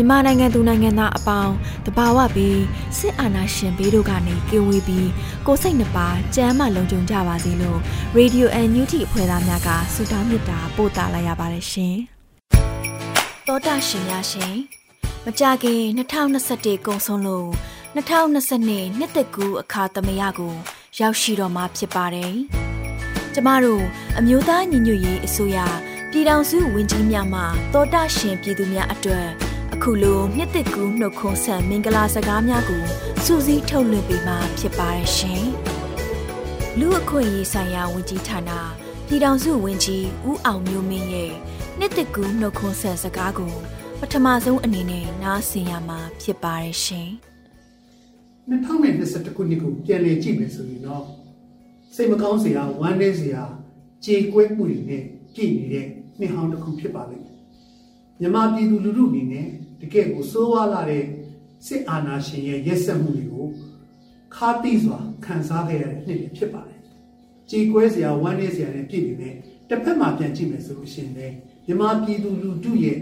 မြန်မာနိုင်ငံသူနိုင်ငံသားအပေါင်းတဘာဝပြီးစစ်အာဏာရှင်ဘေးတို့ကနေကင်းဝေးပြီးကိုစိတ်နှပါကြမ်းမှလုံခြုံကြပါစေလို့ Radio NUT အဖွဲ့သားများကဆုတောင်းမေတ္တာပို့သလိုက်ရပါတယ်ရှင်။သောတာရှင်များရှင်မကြခင်2021ကုံဆုံးလို့2022နှစ်သက်ကူအခါသမယကို ရောက်ရှိတော်မှာဖြစ်ပါတယ်။ကျမတို့အမျိုးသားညီညွတ်ရေးအစိုးရပြည်ထောင်စုဝန်ကြီးများမှသောတာရှင်ပြည်သူများအတွက် အခုလိုနှစ်သက်ကူးနှုတ်ခွန်းဆက်မင်္ဂလာစကားများကိုစူးစီးထုတ်လွှင့်ပေးမှာဖြစ်ပါတယ်ရှင်။လူအခွင့်အရေးဆိုင်ရာဝန်ကြီးဌာနပြည်ထောင်စုဝန်ကြီးဦးအောင်မျိုးမင်းရဲ့နှစ်သက်ကူးနှုတ်ခွန်းဆက်စကားကိုပထမဆုံးအနေနဲ့နားဆင်ရမှာဖြစ်ပါတယ်ရှင်။2021ခုနှစ်ကိုပြန်လည်ကြည့်မယ်ဆိုရင်တော့စိတ်မကောင်းစရာဝမ်းနည်းစရာကြေကွဲမှုတွေနဲ့ကြည့်နေတဲ့နှစ်ဟောင်းတစ်ခုဖြစ်ပါလိမ့်မယ်။မြမပြည်သူလူထုအနေနဲ့ တကယ့်ကိုစိုးဝါလာတဲ့စစ်အာဏာရှင်ရဲ့ရက်စက်မှုတွေကိုခါတိစွာခံစားခဲ့ရတဲ့နှစ်တွေဖြစ်ပါတယ်။ကြေကွဲစရာဝမ်းနည်းစရာနဲ့ပြည်နေတယ်တစ်ဖက်မှာပြန်ကြည့်မယ်ဆိုလို့ရှိရင်လည်းမြမပြည်သူလူထုရဲ့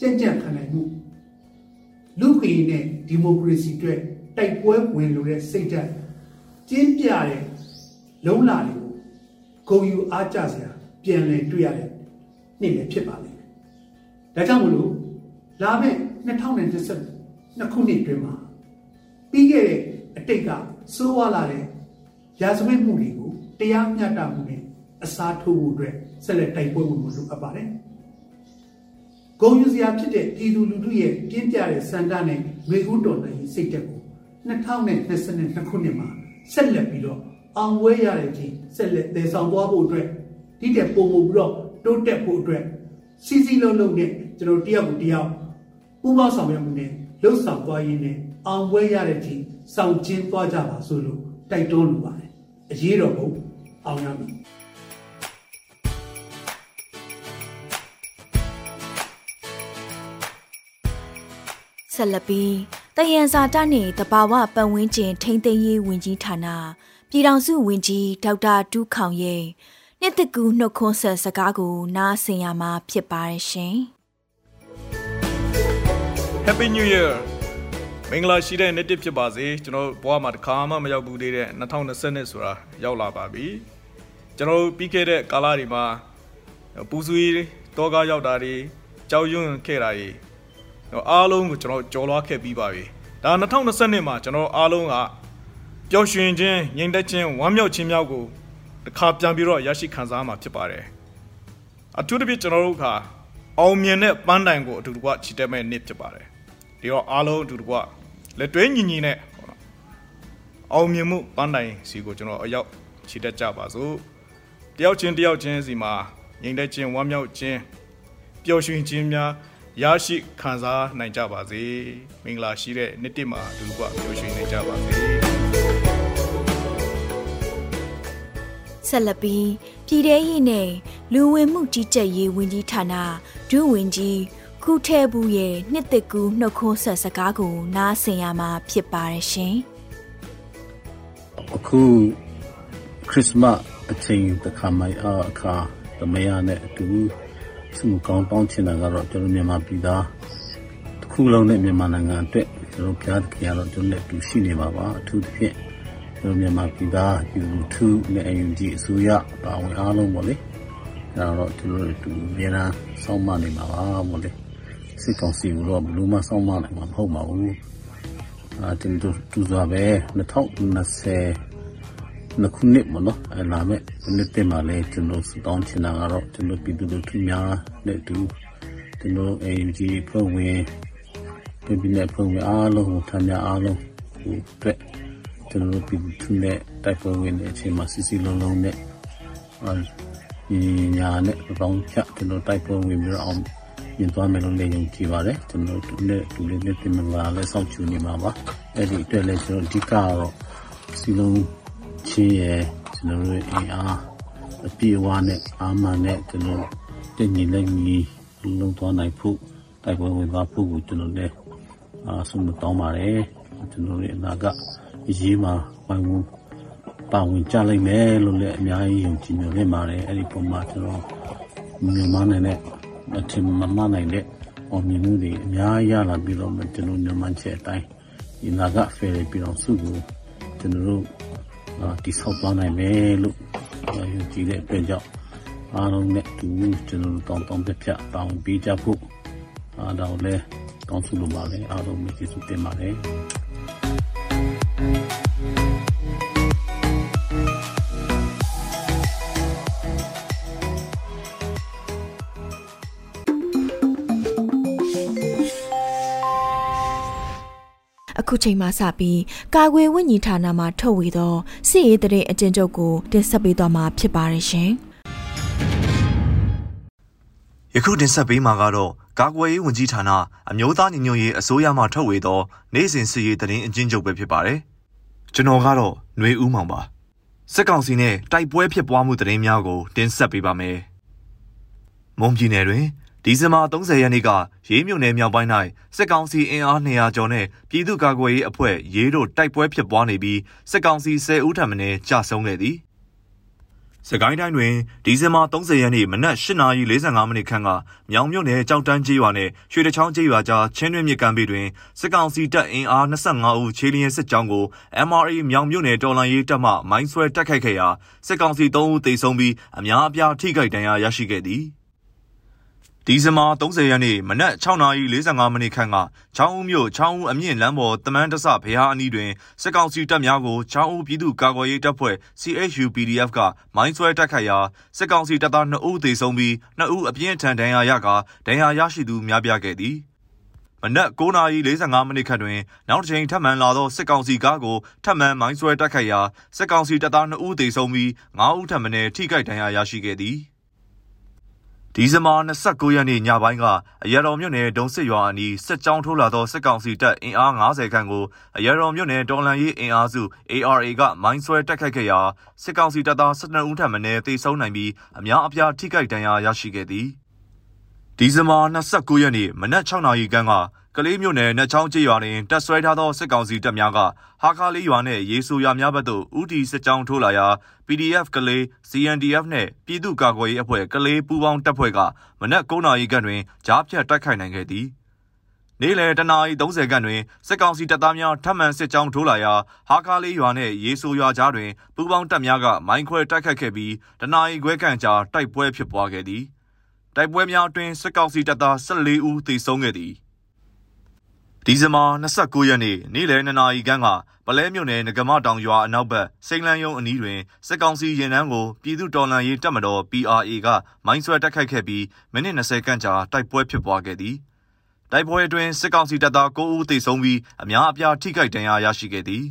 ကြံ့ကြံ့ခံနိုင်မှုလူ့ခွင့်နဲ့ဒီမိုကရေစီအတွက်တိုက်ပွဲဝင်လို့တဲ့စိတ်ဓာတ်ကျင်းပြတဲ့လုံးလာတွေကိုဂုံယူအားကြစရာပြန်လည်တွေ့ရတဲ့နေ့လည်းဖြစ်ပါလိမ့်မယ်။ဒါကြောင့်မလို့လာမယ့် 2022ခုနှစ်အတွင်းမှာပြီးခဲ့တဲ့အတိတ်ကစိုးဝါလာတဲ့ရာဇဝတ်မှုတွေကိုတရားမျှတမှုနဲ့အစားထိုးဖို့အတွက်ဆက်လက်တိုက်ပွဲဝင်မှုလိုအပ်ပါတယ်။ဂုံယူစရာဖြစ်တဲ့ပြည်သူလူထုရဲ့ပြင်းပြတဲ့စန္ဒနဲ့ငွေကူးတော်နိုင်စိတ်တက်ကို2022ခုနှစ်မှာဆက်လက်ပြီးတော့အောင်ဝဲရတဲ့ကြီးဆက်လက်တည်ဆောင်သွားဖို့အတွက်ဒီတဲ့ပုံမှုပြီးတော့တိုးတက်ဖို့အတွက်စီစီလုံးလုံးနဲ့ကျွန်တော်တယောက်ကိုတယောက် ပူးပေါင်းဆောင်ရွက်မှုနဲ့လှုပ်ဆောင်သွားရင်းနဲ့အောင်ပွဲရတဲ့ကြီးဆောင်ကျင်းသွားကြပါဆိုလို့တိုက်တွန်းလိုပါတယ်အရေးတော်ပုံအောင်ရမည်ဆက်လက်ပြီးတယံဇာတနှင့်တဘာဝပတ်ဝန်းကျင်ထိန်းသိမ်းရေးဝန်ကြီးဌာနပြည်ထောင်စုဝန်ကြီးဒေါက်တာတူးခေါင်ရဲ့နှစ်တကူနှုတ်ခွန်းဆက်စကားကိုနားဆင်ရမှာဖြစ်ပါတယ်ရှင်။ Happy New Year မင်္ဂလာရှိတဲ့နေ့တစ်ဖြစ်ပါစေကျွန်တော်ဘဝမှာတစ်ခါမှမရောက်ဘူးသေးတဲ့2020နှစ်ဆိုတာရောက်လာပါပြီကျွန်တော်ပြီးခဲ့တဲ့ကာလတွေမှာပူဆွေးတောကားရောက်တာတွေကြောက်ရွံ့ခဲ့တာတွေအားလုံးကိုကျွန်တော်ကြော်လွားခဲ့ပြီးပါပြီဒါ2020နှစ်မှာကျွန်တော်အားလုံးကပျော်ရွှင်ခြင်းငြိမ်သက်ခြင်းဝမ်းမြောက်ခြင်းမြောက်ကိုတစ်ခါပြန်ပြီးတော့ရရှိခံစားမှာဖြစ်ပါတယ်အထူးသဖြင့်ကျွန်တော်တို့က အောင်မြင်တဲ့ပန်းတိုင်ကိုအတူတကွချီတက်မဲ့နေ့ဖြစ်ပါတယ်ဒီတော့အားလုံးအတူတကွလက်တွဲညီညီနဲ့အောင်မြင်မှုပန်းတိုင်စီကိုကျွန်တော်အရောက်ချီတက်ကြပါစို့တယောက်ချင်းတယောက်ချင်းစီမှာငြိမ်သက်ခြင်းဝမ်းမြောက်ခြင်းပျော်ရွှင်ခြင်းများရရှိခံစားနိုင်ကြပါစေမင်္ဂလာရှိတဲ့နေ့တစ်မှာအတူတကွပျော်ရွှင်နေကြပါစေ ဆက်လက်ပြီးပြည်ထရေးနဲ့လူဝင်မှုကြီးကြပ်ရေးဝန်ကြီးဌာနဒုဝန်ကြီးခုထဲဘူးရဲ့နှစ်သက်ကူနှုတ်ခွန်းဆက်စကားကိုနားဆင်ရမှာဖြစ်ပါတယ်ရှင်။အခုခရစ်စမတ်အချိန်တခါမှအခါသမယနဲ့အတူစုကောင်းတောင်းချင်တာကတော့ကျွန်တော်မြန်မာပြည်သားတစ်ခုလုံးနဲ့မြန်မာနိုင်ငံအတွက်ကျွန်တော်ဖျားသခင်ကတော့ကျွန်တော်နဲ့အတူရှိနေပါပါအထူးသဖြင့် ကျွန်တော်မြန်မာပြည်သားယူထုနဲ့ UNG အစိုးရပါဝင်အားလုံးပေါ့လေအဲတော့ကျွန်တော်တို့ဒီအများအားစောင့်မနေမှာပါပေါ့လေစစ်ကောင်စီကတော့ဘယ်လိုမှစောင့်မနိုင်မှာမဟုတ်ပါဘူးအာတင်တို့သူစားပဲ2020နှစ်ခုနှစ်မနော်အဲလာမဲ့နှစ်တည်းမှာလဲကျွန်တော်စတောင်းချင်တာကတော့ကျွန်တော်ပြည်သူလူထုများနဲ့တူကျွန်တော် ANG ဖွဲ့ဝင်ပြည်ပြည်နဲ့ဖွဲ့ဝင်အားလုံးထမ်းများအားလုံးဟိုအတွက် ကျွန်တော်ပြည်သူနဲ့တိုက်ပွဲဝင်တဲ့အချိန်မှာစစ်စစ်လုံးလုံးနဲ့အာညာနဲ့ပေါင်းချကျွန်တော်တိုက်ပွဲဝင်ပြီးတော့အောင်ရင်သွားမယ်လို့လည်းယုံကြည်ပါတယ်ကျွန်တော်တို့နဲ့တူလေးနဲ့တင်လာလဲစောင့်ချူနေမှာပါအဲ့ဒီအတွက်လည်းကျွန်တော်အဓိကတော့စီလုံးချင်းရဲ့ကျွန်တော်တို့အင်အားအပြေအဝနဲ့အာမန်နဲ့ကျွန်တော်တင်ညီလက်ညီလုံးသွားနိုင်ဖို့တိုက်ပွဲဝင်သွားဖို့ကိုကျွန်တော်လည်းအာဆုံးမတောင်းပါတယ်ကျွန်တော်ရဲ့အနာက အရေးမှာဝိုင်းဝန်းပါဝင်ကြလိမ့်မယ်လို့လည်းအများကြီးယုံကြည်နေနေပါတယ်အဲ့ဒီပုံမှာကျွန်တော်မြန်မာနဲ့အထင်မမှန်နိုင်တဲ့အောင်မြင်မှုတွေအများကြီးရလာပြီးတော့ကျွန်တော်မြန်မာချက်အတိုင်းဒီနာကဖယ်ပြီးတော့စုကိုကျွန်တော်တို့တိဆောက်သွားနိုင်မယ်လို့ယုံကြည်တဲ့အတွက်ကြောင့်အားလုံးနဲ့တူကျွန်တော်တို့တောင်းတောင်းပြပြတောင်းပေးကြဖို့အားတော့လဲတောင်းဆိုလိုပါတယ်အားလုံးမြည်စုတင်ပါတယ် အခုချိန်မှစပြီးကာကွယ်ဝိညာဉ်ဌာနမှထုတ်ဝေသောစစ်ရေးတရေအကျဉ်းချုပ်ကိုတင်ဆက်ပေးသွားမှာဖြစ်ပါတယ်ရှင်။ယခုတင်ဆက်ပေးမှာကတော့ကာကွယ်ရေးဝန်ကြီးဌာနအမျိုးသားညီညွတ်ရေးအစိုးရမှထုတ်ဝေသောနိုင်စဉ်စစ်ရေးတရင်အကျဉ်းချုပ်ပဲဖြစ်ပါတယ်။ကျွန်တော်ကတော့ຫນွေဦးမောင်ပါ။စစ်ကောင်စီနဲ့တိုက်ပွဲဖြစ်ပွားမှုတရင်များကိုတင်ဆက်ပေးပါမယ်။မွန်ပြည်နယ်တွင် ဒီဇင်ဘာ30ရက်နေ့ကရေးမြို့နယ်မြောက်ပိုင်း၌စစ်ကောင်စီအင်အား200ကျော်နဲ့ပြည်သူ့ကာကွယ်ရေးအဖွဲ့ရေးတို့တိုက်ပွဲဖြစ်ပွားနေပြီးစစ်ကောင်စီ10ဦးထပ်မံကြာဆုံးခဲ့သည်စကိုင်းတိုင်းတွင်ဒီဇင်ဘာ30ရက်နေ့မနက်8:45မိနစ်ခန့်ကမြောင်မြို့နယ်ကြောက်တန်းကျေးရွာနဲ့ရွှေတချောင်းကျေးရွာကြားချင်းတွင်းမြစ်ကမ်းဘေးတွင်စစ်ကောင်စီတပ်အင်အား25ဦးခြေလျင်စစ်ကြောင်းကို MRA မြောင်မြို့နယ်တော်လှန်ရေးတပ်မှမိုင်းဆွဲတိုက်ခိုက်ခဲ့ရာစစ်ကောင်စီ3ဦးသေဆုံးပြီးအများအပြားထိခိုက်ဒဏ်ရာရရှိခဲ့သည်။ ဒီဇင်ဘာ30ရက်နေ့မနက်6:45မိနစ်ခန့်ကချောင်းဦးမြို့ချောင်းဦးအမြင့်လမ်းပေါ်တမန်တဆဘုရားအနီးတွင်စစ်ကောင်စီတပ်များကိုချောင်းဦးပြည်သူ့ကာကွယ်ရေးတပ်ဖွဲ့ CHU PDF ကမိုင်းဆွဲတိုက်ခိုက်ရာစစ်ကောင်စီတပ်သား2ဦးသေဆုံးပြီး2ဦးအပြင်းထန်ဒဏ်ရာရကာဒဏ်ရာရရှိသူများပြားခဲ့သည်မနက်9:45မိနစ်ခန့်တွင်နောက်တစ်ချိန်ထပ်မံလာသောစစ်ကောင်စီကားကိုထပ်မံမိုင်းဆွဲတိုက်ခိုက်ရာစစ်ကောင်စီတပ်သား2ဦးသေဆုံးပြီး9ဦးထပ်မံထိခိုက်ဒဏ်ရာရရှိခဲ့သည်။ ဒီဇင်ဘာ29ရက်နေ့ညပိုင်းကအရတော်မြို့နယ်ဒုံစစ်ရွာအနီးစစ်ကြောင်းထိုးလာသောစစ်ကောင်စီတပ်အင်အား90ခန့်ကိုအရတော်မြို့နယ်တော်လန်ရေးအင်အားစု ARA ကမိုင်းဆွဲတိုက်ခိုက်ခဲ့ရာစစ်ကောင်စီတပ်သား12ဦးထပ်မံတေဆုံးနိုင်ပြီးအများအပြားထိခိုက်ဒဏ်ရာရရှိခဲ့သည်ဒီဇင်ဘာ29ရက်နေ့မနက်6နာရီခန့်က ကလေးမြို့နယ်နှချောင်းကျေးရွာတွင်တပ်ဆွဲထားသောစစ်ကောင်စီတပ်များကဟာခါလေးရွာနှင့်ရေဆိုရွာများဘက်သို့ဦးတီစစ်ကြောင်းထိုးလာရာ PDF ကလေး CNDF နှင့်ပြည်သူ့ကာကွယ်ရေးအဖွဲ့ကလေးပူးပေါင်းတပ်ဖွဲ့ကမနက်9နာရီခန့်တွင်ကြားဖြတ်တိုက်ခိုက်နိုင်ခဲ့သည်နေ့လယ်တနာရီ30ခန့်တွင်စစ်ကောင်စီတပ်သားများထပ်မံစစ်ကြောင်းထိုးလာရာဟာခါလေးရွာနှင့်ရေဆိုရွာကြားတွင်ပူးပေါင်းတပ်များကမိုင်းခွဲတိုက်ခိုက်ခဲ့ပြီးတနာရီခွဲခန့်ကြာတိုက်ပွဲဖြစ်ပွားခဲ့သည်တိုက်ပွဲများအတွင်းစစ်ကောင်စီတပ်သား14ဦးသေဆုံးခဲ့သည် ဒီဇင်ဘာ29ရက်နေ့နေ့လယ်2နာရီခန့်ကပလဲမြို့နယ်ငကမတောင်ရွာအနောက်ဘက်စိန်လန်းယုံအနီးတွင်စစ်ကောင်စီရင်နှန်းကိုပြည်သူတော်လှန်ရေးတပ်မတော် PRA ကမိုင်းဆွဲတိုက်ခိုက်ခဲ့ပြီးမိနစ်20ခန့်ကြာတိုက်ပွဲဖြစ်ပွားခဲ့သည်တိုက်ပွဲအတွင်းစစ်ကောင်စီတပ်သား9ဦးသေဆုံးပြီးအများအပြားထိခိုက်ဒဏ်ရာရရှိခဲ့သည်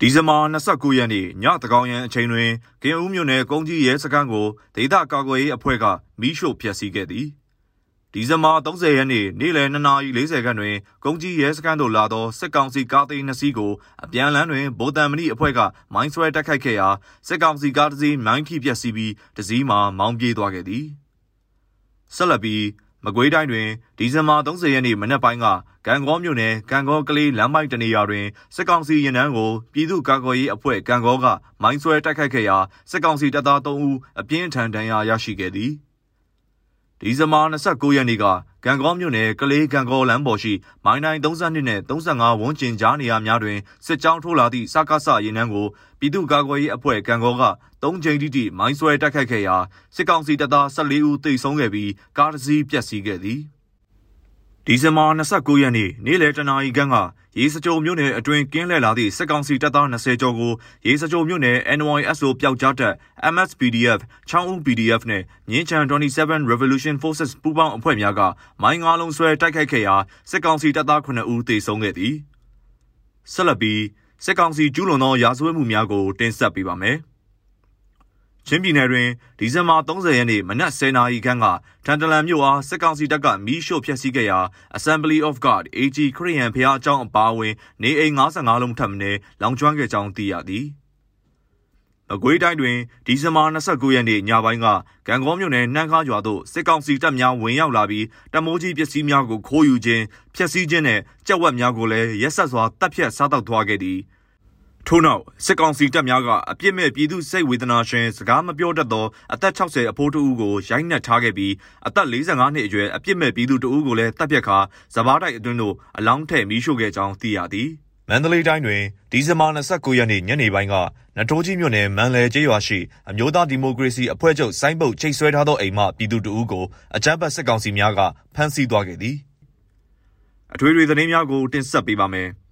ဒီဇင်ဘာ29ရက်နေ့ညတကောင်ရန်အချိန်တွင်ကင်ဦးမြို့နယ်ကုန်းကြီးရဲစခန်းကိုဒေသကာကွယ်ရေးအဖွဲ့ကမီးရှို့ဖျက်ဆီးခဲ့သည် ဒီဇင်ဘာ30ရက်နေ့နေ့လယ်2:40ခန်းတွင်ကုန်းကြီးရဲစခန်းသို့လာသောစစ်ကောင်စီကားသိန်း2စီးကိုအပြန်လန်းတွင်ဗိုလ်တံမဏိအဖွဲ့ကမိုင်းဆွဲတိုက်ခိုက်ခဲ့ရာစစ်ကောင်စီကားတစ်စီးမိုင်းခိပျက်စီးပြီးတစ်စီးမှာမောင်းပြေးသွားခဲ့သည်ဆက်လက်ပြီးမကွေးတိုင်းတွင်ဒီဇင်ဘာ30ရက်နေ့မနက်ပိုင်းကကံကောမြို့နယ်ကံကောကလေးလမ်းမိုက်တနေရာတွင်စစ်ကောင်စီရင်နှန်းကိုပြည်သူ့ကာကွယ်ရေးအဖွဲ့ကံကောကမိုင်းဆွဲတိုက်ခိုက်ခဲ့ရာစစ်ကောင်စီတပ်သား3ဦးအပြင်းထန်ဒဏ်ရာရရှိခဲ့သည် ဒီဇင်ဘာ29ရက်နေ့ကကံကောမြို့နယ်ကလေးကံကောလမ်းပေါ်ရှိမိုင်းတိုင်း32နဲ့35ဝန်းကျင်ကြားနေရာများတွင်စစ်ကြောင်းထိုးလာသည့်စကားဆရင်နှန်းကိုပြည်သူ့ကာကွယ်ရေးအဖွဲ့ကံကောက3ကြိမ်တိတိမိုင်းဆွဲတိုက်ခိုက်ခဲ့ရာစစ်ကောင်စီတပ်သား14ဦးသေဆုံးခဲ့ပြီးကားတစ်စီးပျက်စီးခဲ့သည်ဒီဇင်ဘာ29ရက်နေ့နေ့လယ်တနာရီခန့်က ရေစကြိုမြို့နယ်အတွင်းကင်းလှည့်လာသည့်စစ်ကောင်စီတပ်သား20ကျော်ကိုရေစကြိုမြို့နယ် NYSO ပျောက်ကြားတပ် MSPDF ချောင်းဦး PDF နဲ့ငင်းချန်27 Revolution Forces ပူးပေါင်းအဖွဲ့များကမိုင်းငါးလုံးဆွဲတိုက်ခိုက်ခဲ့ရာစစ်ကောင်စီတပ်သား9ဦးသေဆုံးခဲ့သည်ဆက်လက်ပြီးစစ်ကောင်စီကျူးလွန်သောရာဇဝတ်မှုများကိုတင်ဆက်ပေးပါမယ်။ ချင်းပြည်နယ်တွင်ဒီဇင်ဘာ30ရက်နေ့မနက်10:00နာရီခန့်ကထန်တလန်မြို့အားစစ်ကောင်စီတပ်ကမီးရှို့ဖျက်ဆီးခဲ့ရာ Assembly of God AG ခရစ်ယာန်ဖျားအကြောင်းအပါအဝင် နေအိမ်55လုံးထပ်မံလောင်ကျွမ်းခဲ့ကြောင်းသိရသည်။အကွေးတိုင်းတွင်ဒီဇင်ဘာ29ရက်နေ့ညပိုင်းကကံကောမြို့နယ်နှမ်းခါရွာသို့စစ်ကောင်စီတပ်များဝင်ရောက်လာပြီးတမိုးကြီးပစ္စည်းများကိုခိုးယူခြင်းဖျက်ဆီးခြင်းနဲ့ကြက်ဝက်များကိုလည်းရက်ဆက်စွာတပ်ဖြတ်စားတောက်သွားခဲ့သည်။ ထို့နောက်စစ်ကောင်စီတပ်များကအပြစ်မဲ့ပြည်သူစိတ်ဝေဒနာရှင်စကားမပြောတတ်သောအသက်60အဖိုးတဦးကိုရိုက်နှက်ထားခဲ့ပြီးအသက်45နှစ်အရွယ်အပြစ်မဲ့ပြည်သူတဦးကိုလည်းတပ်ဖြတ်ခါစပားတိုက်အတွင်းသို့အလောင်းထည့်မီးရှို့ခဲ့ကြောင်းသိရသည်မန္တလေးတိုင်းတွင်ဒီဇင်ဘာ29ရက်နေ့ညနေပိုင်းကနတိုးကြီးမြို့နယ်မန်လဲကျေးရွာရှိအမျိုးသားဒီမိုကရေစီအဖွဲ့ချုပ်စိုင်းပုတ်ချိတ်ဆွဲထားသောအိမ်မှပြည်သူတဦးကိုအကြမ်းဖက်စစ်ကောင်စီများကဖမ်းဆီးသွားခဲ့သည်အထွေထွေသတင်းများကိုတင်ဆက်ပေးပါမယ်။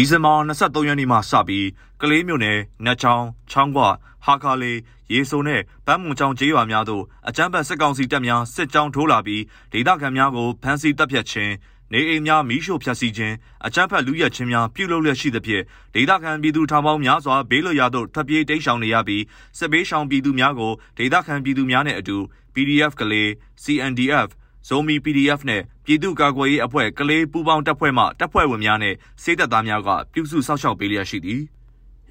ဒီဇင်ဘာ23ရက်နေ့မှစပြီးကလေးမြို့နယ်နတ်ချောင်းချောင်းကွဟာခါလေးရေစုံနဲ့ဗန်းမွန်ချောင်းကျေးရွာများသို့အကြမ်းဖက်စစ်ကောင်စီတပ်များစစ်ကြောင်းထိုးလာပြီးဒေသခံများကိုဖမ်းဆီးတပ်ဖြတ်ခြင်းနေအိမ်များမီးရှို့ဖျက်ဆီးခြင်းအကြမ်းဖက်လူရဲခြင်းများပြုလုပ်လျက်ရှိသဖြင့်ဒေသခံပြည်သူထောင်ပေါင်းများစွာဘေးလွတ်ရာသို့ထွက်ပြေးတိမ်းရှောင်နေရပြီးစစ်ဘေးရှောင်ပြည်သူများကိုဒေသခံပြည်သူများနဲ့အတူ PDF ကလေး CNDF ဇိုမီ PDF နဲ့ ပြည်သူ့ကာကွယ်ရေးအဖွဲ့ကလေးပူးပေါင်းတပ်ဖွဲ့မှတပ်ဖွဲ့ဝင်များနဲ့စေတပ်သားများကပြုစုစောင့်ရှောက်ပေးလျက်ရှိသည်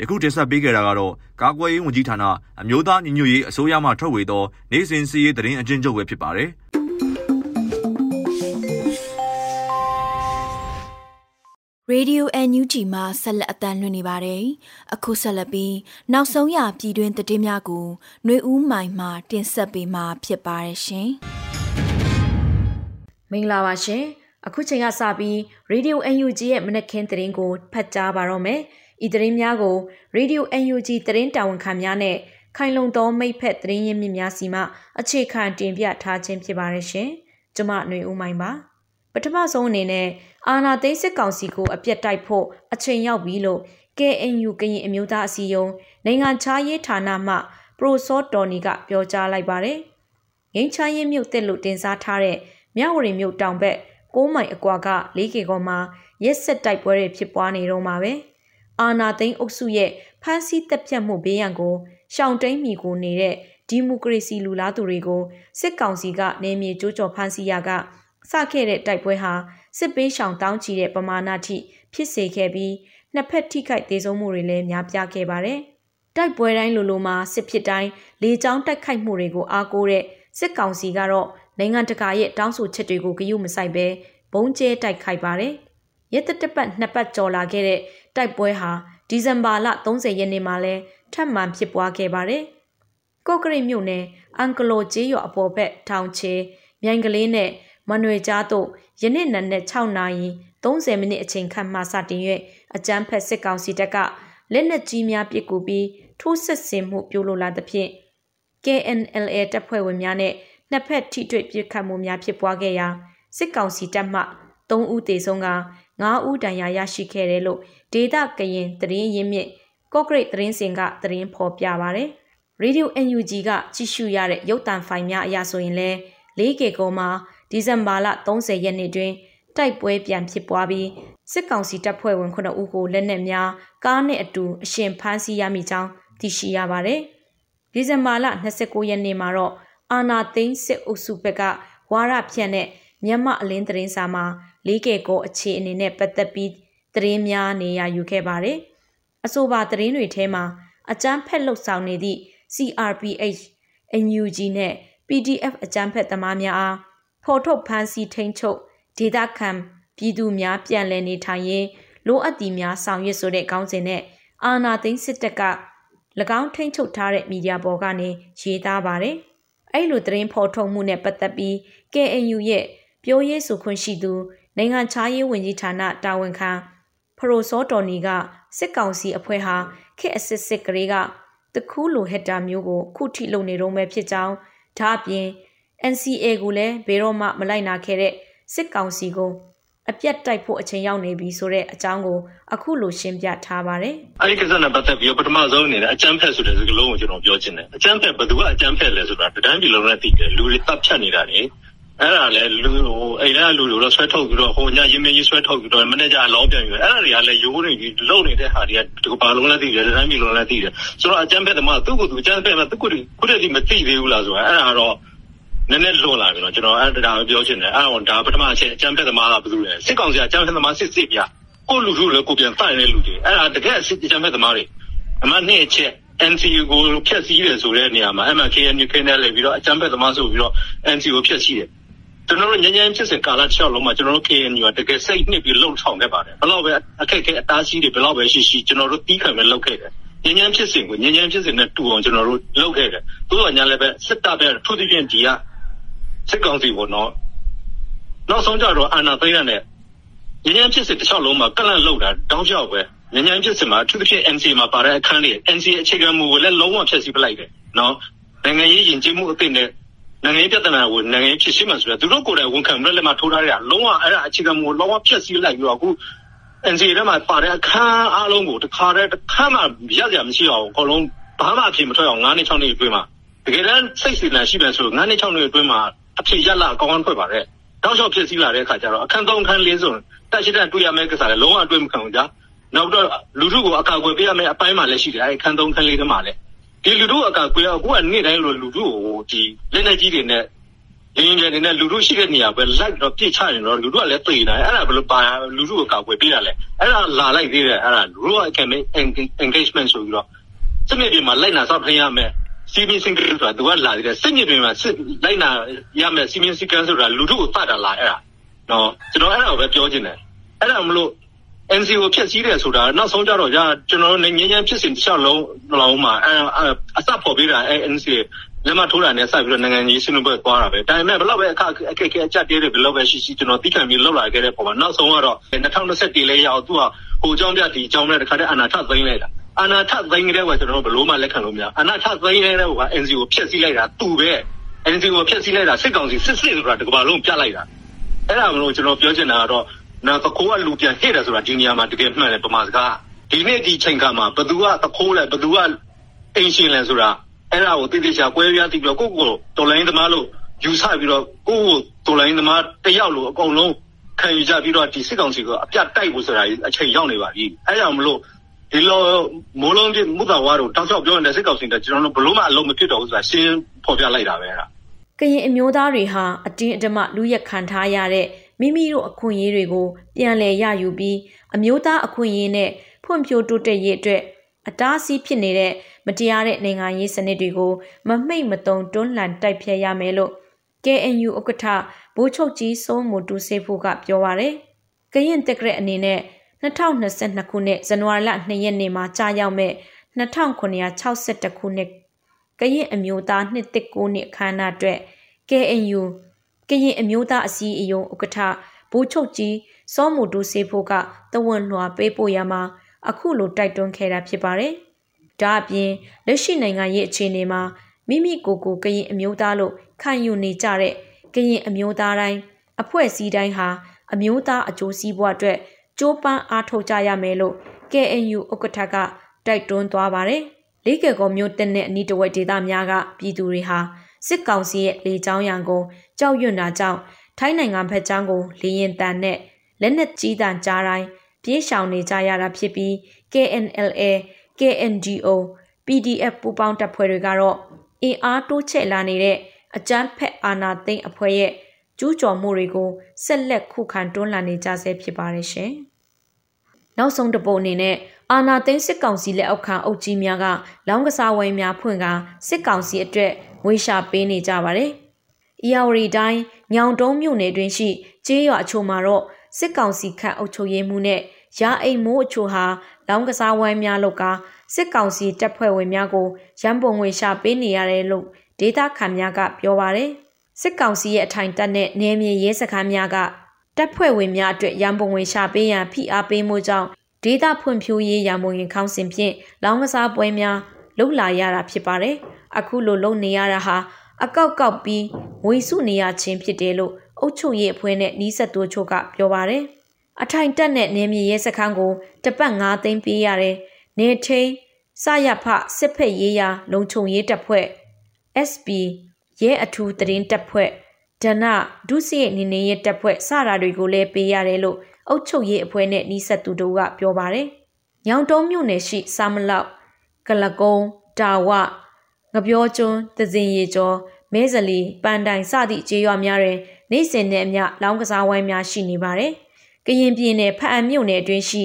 ယခုတင်ဆက်ပေးခဲ့တာကတော့ကာကွယ်ရေးဝန်ကြီးဌာနအမျိုးသားညီညွတ်ရေးအစိုးရမှထုတ်ဝေသောနိုင်စဉ်စီးရေးသတင်းအကျဉ်းချုပ်ပဲဖြစ်ပါတယ်ရေဒီယို NUG မှာဆက်လက်အသံလွှင့်နေပါတယ်။အခုဆက်လက်ပြီးနောက်ဆုံးရပြည်တွင်းသတင်းများကိုຫນွေဦးမိုင်မှတင်ဆက်ပေးမှာဖြစ်ပါတယ်ရှင်။ မင်္ဂလာပါရှင်အခုချိန်ကစပြီး Radio UNG ရဲ့မနက်ခင်းသတင်းကိုဖတ်ကြားပါတော့မယ်ဤသတင်းများကို Radio UNG သတင်းတာဝန်ခံများနဲ့ခိုင်လုံသောမိဖက်သတင်းရင်းမြစ်များစီမှအခြေခံတင်ပြထားခြင်းဖြစ်ပါရရှင်ကျွန်မຫນွေဦးမိုင်းပါပထမဆုံးအနေနဲ့အာနာသိန်းစစ်ကောင်စီကိုအပြတ်တိုက်ဖို့အချိန်ရောက်ပြီလို့ KNU ကရင်အမျိုးသားအစည်းအရုံးနိုင်ငံခြားရေးဌာနမှပရိုစောတော်နီကပြောကြားလိုက်ပါတယ်။ငင်းချရေးမြို့တက်လို့တင်စားထားတဲ့ မြဝတီမြို့တောင်ဘက်6မိုင်အကွာကလေးကေကောမှာရက်ဆက်တိုက်ပွဲတွေဖြစ်ပွားနေတော့မှာပဲအာနာသိန်းအုပ်စုရဲ့ဖမ်းဆီးတပ်ဖြတ်မှုဘေးရန်ကိုရှောင်တိန်မိကိုနေတဲ့ဒီမိုကရေစီလူလားသူတွေကိုစစ်ကောင်စီကနေမြေကျိုးကျော်ဖမ်းဆီးရကစခဲ့တဲ့တိုက်ပွဲဟာစစ်ပေးရှောင်တောင်းချီတဲ့ပမာဏထိဖြစ်စေခဲ့ပြီးနှစ်ဖက်ထိခိုက်သေးဆုံးမှုတွေလည်းများပြားခဲ့ပါတယ်။တိုက်ပွဲတိုင်းလိုလိုမှာစစ်ဖြစ်တိုင်းလေကြောင်းတိုက်ခိုက်မှုတွေကိုအားကိုးတဲ့စစ်ကောင်စီကတော့ နိုင်ငံတကာရဲ့တောင်းဆိုချက်တွေကိုဂရုမစိုက်ဘဲဘုံကျဲတိုက်ခိုက်ပါတယ်။ရက်တပတ်နှစ်ပတ်ကျော်လာခဲ့တဲ့တိုက်ပွဲဟာဒီဇင်ဘာလ30ရက်နေ့မှာလဲထပ်မံဖြစ်ပွားခဲ့ပါတယ်။ကော့ကရိတ်မြို့နယ်အန်ကလိုကျေးရွာအပေါ်ဘက်ထောင်ချေမြိုင်ကလေးနဲ့မနွေကြားတို့ယနေ့နံနက်6နာရီ30မိနစ်အချိန်ခန့်မှစတင်၍အကြမ်းဖက်စစ်ကောင်စီတပ်ကလက်နက်ကြီးများပစ်ကူပြီးထိုးစစ်ဆင်မှုပြုလုပ်လာသဖြင့် KNLA တပ်ဖွဲ့ဝင်များနဲ့ နှစ်ဖက်ထိတွေ့ပစ်ခတ်မှုများဖြစ်ပွားခဲ့ရာစစ်ကောင်စီတပ်မှ3ဦးသေဆုံးက9ဦးဒဏ်ရာရရှိခဲ့တယ်လို့ဒေတာကရင်သတင်းရင်းမြစ်ကော့ဂရိတ်သတင်းစင်ကသတင်းဖော်ပြပါဗျ။ Radio NUG ကကြည့်ရှုရတဲ့ရုပ်သံဖိုင်များအရဆိုရင်လဲ၄ကေကောမှာဒီဇင်ဘာလ30ရက်နေ့တွင်တိုက်ပွဲပြန်ဖြစ်ပွားပြီးစစ်ကောင်စီတပ်ဖွဲ့ဝင်9ဦးကိုလက်နက်များကားနဲ့အတူအရှင်ဖမ်းဆီးရမိကြောင်းသိရှိရပါတယ်။ဒီဇင်ဘာလ29ရက်နေ့မှာတော့ အာနာသိန်းစစ်အုပ်စုဘက်ကဝါရဖြန့်တဲ့မြန်မာအလင်းသတင်းစာမှာလေးကဲကိုအခြေအနေနဲ့ပတ်သက်ပြီးသတင်းများနေရယူခဲ့ပါတယ်။အဆိုပါသတင်းတွေထဲမှာအကြမ်းဖက်လှုပ်ဆောင်နေသည့် CRPH NUG နဲ့ PDF အကြမ်းဖက်သမားများအားဖော်ထုတ်ဖမ်းဆီးထိန်းချုပ်ဒေသခံပြည်သူများပြန်လည်နေထိုင်ရေးလိုအပ်သည်များဆောင်ရွက်ဆိုတဲ့ခေါင်းစဉ်နဲ့အာနာသိန်းစစ်တပ်က၎င်းထိန်းချုပ်ထားတဲ့မီဒီယာပေါ်ကနေရေးသားပါတယ်။ အဲ့လိုသတင်းဖော်ထုတ်မှုနဲ့ပတ်သက်ပြီး KNU ရဲ့ပြောရေးဆိုခွင့်ရှိသူနိုင်ငံခြားရေးဝန်ကြီးဌာနတာဝန်ခံဖရိုစောတော်နီကစစ်ကောင်စီအဖွဲ့ဟာခေတ်အစစ်စစ်ကလေးကတခုလိုဟက်တာမျိုးကိုခုထိလုံနေတော့မဲ့ဖြစ်ကြောင်းဒါအပြင် NCA ကိုလည်းဘယ်တော့မှမလိုက်နာခဲ့တဲ့စစ်ကောင်စီကို အပြတ်တိုက်ဖို့အချိန်ရောက်နေပြီဆိုတဲ့အကြောင်းကိုအခုလိုရှင်းပြထားပါတယ်။အဲဒီကိစ္စနဲ့ပတ်သက်ပြီးပထမဆုံးအနေနဲ့အကြမ်းဖက်ဆိုတဲ့စကားလုံးကိုကျွန်တော်ပြောချင်တယ်။အကြမ်းဖက်ဘယ်သူကအကြမ်းဖက်လဲဆိုတာတတိုင်းပြည်လုံးနဲ့သိတယ်လူတွေတပ်ဖြတ်နေတာလေအဲ့ဒါလည်းလူဟိုအဲ့ဒါလူတွေတော့ဆွဲထုတ်ပြီးတော့ဟိုညရင်းမင်းကြီးဆွဲထုတ်ပြီးတော့မနေ့ကအလောင်းပြန်ယူအဲ့ဒါတွေကလည်းရိုးနေပြီးလုံနေတဲ့ဟာတွေကဒီဘာလုံးလည်းသိတယ်တိုင်းပြည်လုံးလည်းသိတယ်ဆိုတော့အကြမ်းဖက်သမားသူ့ကိုယ်သူအကြမ်းဖက်မှာသူ့ကိုယ်ခုတည်းဒီမသိသေးဘူးလားဆိုတာအဲ့ဒါတော့ နည်းနည်းလွန်လာပြီတော့ကျွန်တော်အဲ့ဒါကိုပြောချင်တယ်အဲ့ဒါဒါပထမအချက်အကြမ်းဖက်သမားကဘယ်သူလဲစစ်ကောင်စီအကြမ်းဖက်သမားစစ်စစ်ပြကိုလူလူလည်းကိုပြန်တိုင်တဲ့လူတွေအဲ့ဒါတကယ်စစ်အကြမ်းဖက်သမားတွေအမှနှစ်အချက် NCU ကိုဖျက်ဆီးတယ်ဆိုတဲ့နေရာမှာ MKN ခင်းတယ်လေပြီးတော့အကြမ်းဖက်သမားဆိုပြီးတော့ NCU ကိုဖျက်ဆီးတယ်ကျွန်တော်တို့ငញ្ញမ်းဖြစ်စဉ်ကာလတစ်လျှောက်လုံးမှာကျွန်တော်တို့ KNU ကတကယ်စိတ်နှစ်ပြီးလှုပ်ဆောင်ခဲ့ပါတယ်ဘယ်တော့ပဲအခက်အခဲအတားဆီးတွေဘယ်တော့ပဲရှိရှိကျွန်တော်တို့တီးခံပဲလုပ်ခဲ့တယ်ငញ្ញမ်းဖြစ်စဉ်ကိုငញ្ញမ်းဖြစ်စဉ်နဲ့တူအောင်ကျွန်တော်တို့လုပ်ခဲ့တယ်သို့တော်ညာလည်းပဲစစ်တပ်ပဲထူးထူးဖြင့်ဒီက စစ်ကောင်စီကိုတော့နောက်ဆုံးကြတော့အာဏာသိမ်းရတဲ့ငញ្ញမ်းဖြစ်စဉ်တစ်လျှောက်လုံးမှာကလန့်လောက်တာတောင်းလျှောက်ပဲငញ្ញမ်းဖြစ်စဉ်မှာအထူးသဖြင့် NC မှာပါတဲ့အခန်းလေး NC အခြေခံမူကိုလည်းလုံးဝဖျက်ဆီးပလိုက်တယ်နော်နိုင်ငံရေးယဉ်ကျေးမှုအသစ်နဲ့နိုင်ငံရေးပြဿနာကိုနိုင်ငံရေးဖြစ်ရှင်းမှဆိုတော့သူတို့ကိုယ်တိုင်ဝန်ခံပြီးလက်မှထိုးထားတဲ့လုံးဝအဲ့ဒါအခြေခံမူလုံးဝဖျက်ဆီးလိုက်ပြီးတော့အခု NCA ထဲမှာပါတဲ့အခန်းအားလုံးကိုတခါတည်းတစ်ခါမှရကြမရှိအောင်အကုန်လုံးဘာမှအဖြစ်မထွက်အောင်9နှစ်6နှစ်အတွင်းမှာတကယ်တမ်းစိတ်စီလန်ရှိတယ်ဆို9နှစ်6နှစ်အတွင်းမှာ အဖြစ်ရလာအကောင်းအထွက်ပါတယ် တောက်လျှောက်ဖြစ်စည်းလာတဲ့အခါကျတော့ အခန်း3အခန်း4ဆိုတက်ရှိတဲ့တွေ့ရမယ့်ကိစ္စလည်း လုံးဝအတွေ့မခံဘူးကြာနောက်တော့ လူထုကို အကာအကွယ်ပေးရမယ့်အပိုင်းမှလည်း ရှိတယ်အဲဒီအခန်း3အခန်း4ထဲမှာလည်း ဒီလူထုအကာအကွယ်အခုက နေ့တိုင်းလို လူထုကိုဒီလက်နေကြီးတွေနဲ့ရင်းရဲနေတဲ့ လူထုရှိတဲ့နေရာပဲ လိုက်တော့ပြစ်ချရင်တော့ လူထုကလည်းသိနေတယ်အဲ့ဒါဘယ်လိုပါလူထုကိုကောက်ွယ်ပေးရလဲ အဲ့ဒါ လာလိုက်သေးတယ်အဲ့ဒါလူထုက engagement ဆိုပြီးတော့စနစ်တွေမှာ လိုက်နာစောင့်ထိန်ရမယ် စီမင်းစင်ကဆိုတာသူကလာတယ်စနစ်တွေမှာစစ်လိုက်နာရမယ်စီမင်းစကန်ဆိုတာလူထုကိုတတ်တာလာအဲ့ဒါနော်ကျွန်တော်အဲ့ဒါကိုပဲပြောချင်တယ်အဲ့ဒါမလို့ NC ကိုဖျက်ဆီးတယ်ဆိုတာနောက်ဆုံးကြတော့ကြာကျွန်တော်ငញ្ញမ်းဖြစ်စဉ်တစ်လျှောက်လုံးလုံးမှာအဲအစဖော်ပေးတာအဲ NC လက်မထိုးတာနဲ့စပြီးတော့နိုင်ငံကြီးဆွေးနွေးပွဲသွားတာပဲဒါပေမဲ့ဘယ်တော့ပဲအခက်အခက်အကျတဲတွေဘယ်တော့ပဲရှိရှိကျွန်တော်သိခံပြီးလောက်လာခဲ့တဲ့ပုံမှာနောက်ဆုံးကတော့2021လေးရောက်သူကဟိုကြောင်းပြဒီကြောင်းပြတခါတည်းအနာထသိမ်းလိုက်တာ အနာထသိမ်းကြတဲ့ကကျွန်တော်တို့ဘလို့မှ လက်ခံလို့မရအနာထသိမ်းနေတဲ့က NC ကို ဖျက်ဆီးလိုက်တာ သူပဲ NC ကို ဖျက်ဆီးလိုက်တာ စစ်ကောင်စီ စစ်စစ်ဆိုတာ တကဘာလုံးပြလိုက်တာ အဲ့ဒါမလို့ ကျွန်တော်ပြောချင်တာကတော့နောက်တခိုးက လူပြန်ဟစ်တယ်ဆိုတာ ဒီနေရာမှာ တကယ်မှန်တယ်ပမာစကားဒီနေ့ ဒီချိန်ခါမှာဘသူကတခိုးလဲဘသူကအင်ရှင်လဲဆိုတာ အဲ့ဒါကိုတိတိကျကွဲပြားတည်ပြီးတော့ ကိုကို တော်လိုင်းသမားလို့ ယူဆပြီးတော့ ကိုကို တော်လိုင်းသမားတယောက်လို့ အကုန်လုံး ခံယူကြပြီးတော့ဒီစစ်ကောင်စီကအပြတ်တိုက်ဖို့ဆိုတာ အချိန်ရောက်နေပါပြီ အဲ့ဒါမလို့ ဒီလိုမိုးလုံးပြမူတာဝါတို့တောက်ချောက်ပြောနေတဲ့စစ်ကောင်စီကကျွန်တော်တို့ဘလို့မှအလုံးမဖြစ်တော့ဘူးဆိုတာရှင်းဖော်ပြလိုက်တာပဲအဲ့ဒါကရင်အမျိုးသားတွေဟာအတင်းအဓမ္မလူရက်ခံထားရတဲ့မိမိတို့အခွင့်အရေးတွေကို ပြန်လည်ရယူပြီးအမျိုးသားအခွင့်အရေးနဲ့ဖွံ့ဖြိုးတိုးတက်ရေးအတွက်အတားအဆီးဖြစ်နေတဲ့မတရားတဲ့နိုင်ငံရေးစနစ်တွေကိုမမိတ်မတုံတွန်းလှန်တိုက်ဖျက်ရမယ်လို့ KNU ဥက္ကဋ္ဌဘိုးချုပ်ကြီးစိုးမူတူစေဖို့ကပြောပါရယ်။ကရင်တက်ရက်အနေနဲ့ 2022ခုနှစ်ဇန်နဝါရီလ2ရက်နေ့မှာကြာရောက်မဲ့2962ခုနှစ်ကရင်အမျိုးသားနှစ်တစ်ကိုနှစ်အခမ်းအနားအတွက် KNU ကရင်အမျိုးသားအစည်းအရုံးဥက္ကဋ္ဌဘိုးချုပ်ကြီးစောမူတူစေဖို့ကတဝန်လွှာပေးပို့ရမှာအခုလိုတိုက်တွန်းခဲ့တာဖြစ်ပါတယ်။ဒါအပြင်လက်ရှိနိုင်ငံရဲ့အခြေအနေမှာမိမိကိုယ်ကိုကရင်အမျိုးသားလို့ခံယူနေကြတဲ့ကရင်အမျိုးသားတိုင်းအဖွဲ့အစည်းတိုင်းဟာအမျိုးသားအကျိုးစီးပွားအတွက် ကြိုးပမ်းအားထုတ်ကြရမယ်လို့ KNU ဥက္ကဋ္ဌကတိုက်တွန်းသွားပါတယ်။လေးကေကောမျိုးတက်တဲ့အနီးတဝက်ဒေသများကပြည်သူတွေဟာစစ်ကောင်စီရဲ့လေကြောင်းရန်ကိုကြောက်ရွံ့တာကြောင့်ထိုင်းနိုင်ငံဘက်ကျောင်းကိုလေရင်တန်နဲ့လက်နက်ကြီးတန်ကြားတိုင်းပြေးရှောင်နေကြရတာဖြစ်ပြီး KNLA, KNGO, PDF ပူးပေါင်းတပ်ဖွဲ့တွေကတော့အင်အားတိုးချဲ့လာနေတဲ့အကြမ်းဖက်အာဏာသိမ်းအဖွဲ့ရဲ့ ကျူးကျော်မှုတွေကိုဆက်လက်ခုခံတွန်းလှန်နေကြဆဲဖြစ်ပါတယ်ရှင်။နောက်ဆုံးတပုတ်အနေနဲ့အာနာသိန်းစစ်ကောင်စီလက်အောက်ခံအုပ်ကြီးများကလောင်းကစားဝိုင်းများဖွင့်ကစစ်ကောင်စီအတွက်ငွေရှာပေးနေကြပါတယ်။အီယာဝရီတိုင်းညောင်တုံးမြို့နယ်တွင်ရှိကျေးရွာအချို့မှာတော့စစ်ကောင်စီခန့်အုပ်ချုပ်ရေးမှုနဲ့ရာအိမ်မိုးအချို့ဟာလောင်းကစားဝိုင်းများလောက်ကစစ်ကောင်စီတပ်ဖွဲ့ဝင်များကိုရန်ပုံငွေရှာပေးနေရတယ်လို့ဒေသခံများကပြောပါရယ် စစ်ကောင်စီရဲ့အထိုင်တပ်နဲ့နယ်မြေရဲစခန်းများကတပ်ဖွဲ့ဝင်များအတွက်ရန်ပုံငွေရှာပေးရန်ဖိအားပေးမှုကြောင့်ဒေသဖွံ့ဖြိုးရေးရန်ပုံငွေခေါင်းစဉ်ဖြင့်လောင်းကစားပွဲများလှုပ်လာရတာဖြစ်ပါတယ်။အခုလိုလုပ်နေရတာဟာအကောက်ကောက်ပြီးငွေစုနေရခြင်းဖြစ်တယ်လို့အုပ်ချုပ်ရေးအဖွဲ့နဲ့နီးစပ်သူချို့ကပြောပါတယ်။အထိုင်တက်တဲ့နေမြေရဲစခန်းကိုတပတ်9သိန်းပေးရတယ်။နေထိန်စရဖစစ်ဖက်ရေးရာလုံခြုံရေးတပ်ဖွဲ့ SB ရဲအထူးတရင်တပ်ဖွဲ့ဒနဒုစရိုက်နေနေရဲ့တပ်ဖွဲ့စတာတွေကိုလည်းပေးရတယ်လို့အုပ်ချုပ်ရေးအဖွဲ့နဲ့နီးစပ်သူတို့ကပြောပါတယ်။ညောင်တုံးမြို့နယ်ရှိစာမလောက်ကလကုံတာဝငပြောကျွန်းသဇင်ရီကျော်မဲဇလီပန်တိုင်စသည့်ကျေးရွာများတွင်နေစဉ်နဲ့အမျှလောင်းကစားဝိုင်းများရှိနေပါတယ်။ကရင်ပြည်နယ်ဖအံမြို့နယ်အတွင်းရှိ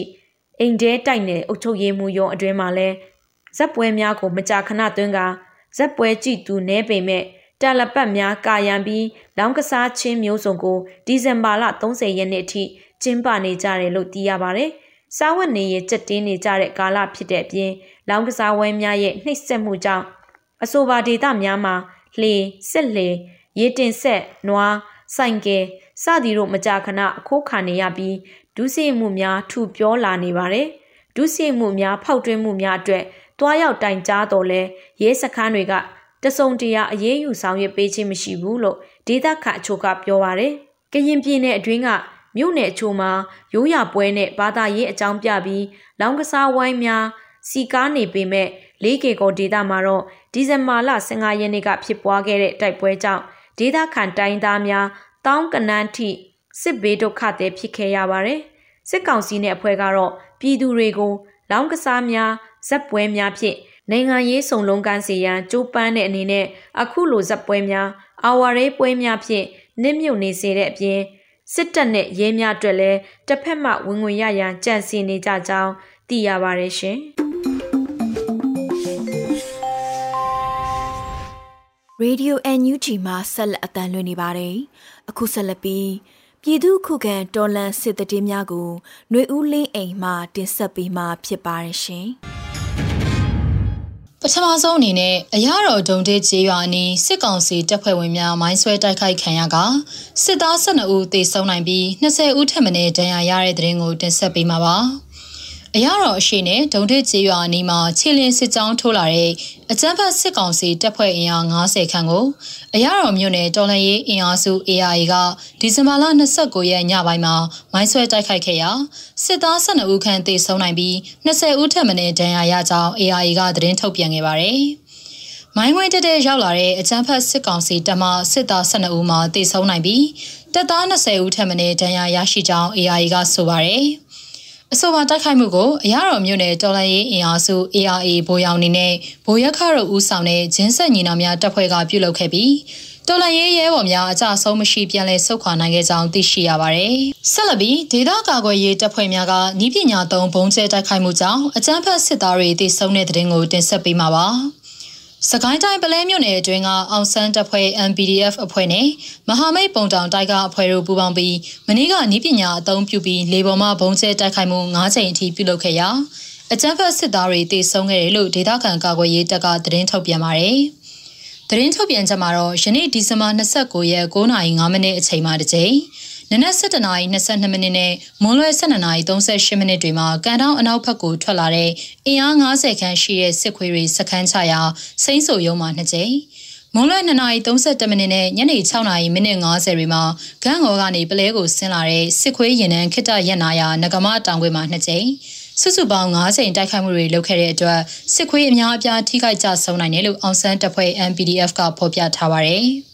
အိမ်တဲတိုက်နယ်အုပ်ချုပ်ရေးမှူးရုံးအတွင်းမှာလည်းဇက်ပွဲများကိုမကြာခဏသွင်းကဇက်ပွဲကြည့်သူနဲပေမဲ့ တယ်လပတ်များကာယံပြီးလောင်းကစားချင်းမျိုးစုံကိုဒီဇင်ဘာလ30ရက်နေ့အထိကျင်းပနေကြတယ်လို့သိရပါတယ်။စားဝတ်နေရေးကြက်တင်းနေကြတဲ့ကာလဖြစ်တဲ့အပြင်လောင်းကစားဝဲများရဲ့နှိပ်စက်မှုကြောင့်အဆိုပါဒေသများမှာလှေစစ်လှေရေတင်ဆက်နွားဆိုင်ကယ်စသည်တို့မကြာခဏအခိုးခံနေရပြီးဒုစရိုက်မှုများထူပြောလာနေပါတယ်။ဒုစရိုက်မှုများဖောက်ထွင်းမှုများအတွက်တွားရောက်တိုင်ကြားတော်လဲရဲစခန်းတွေက တစုံတရာအရေးယူဆောင်ရွက်ပေးခြင်းမရှိဘူးလို့ဒေသခံအချို့ကပြောပါရယ်။ကရင်ပြည်နယ်အတွင်းကမြို့နယ်အချို့မှာရိုးရပွဲနဲ့ဘာသာရေးအကြောင်းပြပြီးလောင်းကစားဝိုင်းများစီကားနေပေမဲ့ 4K ကိုဒေတာမှာတော့ဒီဇင်ဘာလ15ရက်နေ့ကဖြစ်ပွားခဲ့တဲ့တိုက်ပွဲကြောင့်ဒေတာခန်တိုင်းသားများတောင်းကနန်းထိစစ်ဘေးဒုက္ခတွေဖြစ်ခဲ့ရပါတယ်။စစ်ကောင်စီနဲ့အဖွဲ့ကတော့ပြည်သူတွေကိုလောင်းကစားများဇက်ပွဲများဖြင့် နိုင်ငံရေးစုံလုံးကန်းစီရန်ကြိုးပမ်းတဲ့အနေနဲ့အခုလိုဇက်ပွဲများအာဝါရေးပွဲများဖြင့်နစ်မြုပ်နေစေတဲ့အပြင်စစ်တပ်နဲ့ရဲများအတွက်လည်းတစ်ဖက်မှဝင်ငွေရရန်ကြံစည်နေကြကြောင်းသိရပါတယ်ရှင်။ Radio NUG မှာဆက်လက်အသံလွှင့်နေပါတယ်။အခုဆက်လက်ပြီးပြည်သူခုခံတော်လှန်စစ်တည်များကိုຫນွေဦးလင်းအိမ်မှတင်ဆက်ပေးမှာဖြစ်ပါတယ်ရှင်။ ပထမဆုံးအနေနဲ့အရတော်ဒုံတေးကျေးရွာအနီးစစ်ကောင်စီတပ်ဖွဲ့ဝင်များမိုင်းဆွဲတိုက်ခိုက်ခံရကစစ်သား12ဦးသေဆုံးနိုင်ပြီး20ဦးထက်မနည်းဒဏ်ရာရတဲ့တဲ့ရင်ကိုတင်ဆက်ပေးမှာပါ။ အရတော်အရှိနဲ့ဒုံထစ်ကျေးရွာအနီးမှာခြေလင်းစစ်ကြောင်းထိုးလာတဲ့အကြမ်းဖက်စစ်ကောင်စီတပ်ဖွဲ့အင်အား90ခန့်ကိုအရတော်မြို့နယ်တော်လှန်ရေးအင်အားစု ARA ကဒီဇင်ဘာလ29ရက်ညပိုင်းမှာမိုင်းဆွဲတိုက်ခိုက်ခဲ့ရာစစ်သား12ဦးခန့်သေဆုံးနိုင်ပြီး20ဦးထက်မနည်းဒဏ်ရာရကြောင်း ARA ကသတင်းထုတ်ပြန်ခဲ့ပါတယ်။မိုင်းဝင်းတက်တဲ့ရောက်လာတဲ့အကြမ်းဖက်စစ်ကောင်စီတပ်မှစစ်သား12ဦးမှတေဆုံးနိုင်ပြီးတပ်သား20ဦးထက်မနည်းဒဏ်ရာရရှိကြောင်း ARA ကဆိုပါတယ်။ အဆိုပါတိုက်ခိုက်မှုကိုအရတော်မြို့နယ်တော်လန်ရေးအင်အားစု ARA ဗိုလ်ရောင်နေနဲ့ဗိုလ်ရက်ခတို့ဦးဆောင်တဲ့ဂျင်းဆက်ညီနောင်များတပ်ဖွဲ့ကပြုလုပ်ခဲ့ပြီးတော်လန်ရေးရဲဘော်များအကြဆုံးမရှိပြန်လည်ဆုတ်ခွာနိုင်ခဲ့ကြောင်းသိရှိရပါတယ်။ဆက်လက်ပြီးဒေသကာကွယ်ရေးတပ်ဖွဲ့များကဤပညာသုံးဘုံကျဲတိုက်ခိုက်မှုကြောင့်အကြမ်းဖက်စစ်သားတွေတိစုံတဲ့တဲ့တင်ကိုတင်ဆက်ပေးမှာပါ။ စကိုင်းတိုင်းပလဲမြို့နယ်အတွင်းကအောင်ဆန်းတပ်ဖွဲ့ MPDF အဖွဲ့နဲ့မဟာမိတ်ပုံတောင်တိုက်ကအဖွဲ့တို့ပူးပေါင်းပြီးမနေ့ကနီးပညာအသုံးပြုပြီးလေပေါ်မှာဘုံကျဲတိုက်ခိုက်မှု9ချိန်အထိပြုလုပ်ခဲ့ရာအကြမ်းဖက်စစ်သားတွေတေဆုံးခဲ့တယ်လို့ဒေသခံကာကွယ်ရေးတပ်ကသတင်းထုတ်ပြန်ပါတယ်။သတင်းထုတ်ပြန်ချက်မှာတော့ယနေ့ဒီဇင်ဘာ29ရက်9:05မိနစ်အချိန်မှာတစ်ချိန် နနက်7:22မိနစ်နဲ့မွန်းလွဲ12:38မိနစ်တွေမှာကန်တောင်းအနောက်ဘက်ကိုထွက်လာတဲ့အင်အား90ခန်းရှိတဲ့စစ်ခွေးတွေစခန်းချရာစိမ့်ဆိုရုံမှာနှစ်ကြိမ်မွန်လွဲ2:32မိနစ်နဲ့ညနေ6:50မိနစ်50တွေမှာဂန်းငေါ်ကနေပလဲကိုဆင်းလာတဲ့စစ်ခွေးရင်နှန်းခိတရက်နာယာငကမတောင်ခွေမှာနှစ်ကြိမ်စုစုပေါင်း9ချိန်တိုက်ခိုက်မှုတွေလုပ်ခဲ့တဲ့အတွက်စစ်ခွေးအများအပြားထိခိုက်ကြဆုံးနိုင်တယ်လို့အောင်ဆန်းတပ်ဖွဲ့ MPDF ကဖော်ပြထားပါတယ်။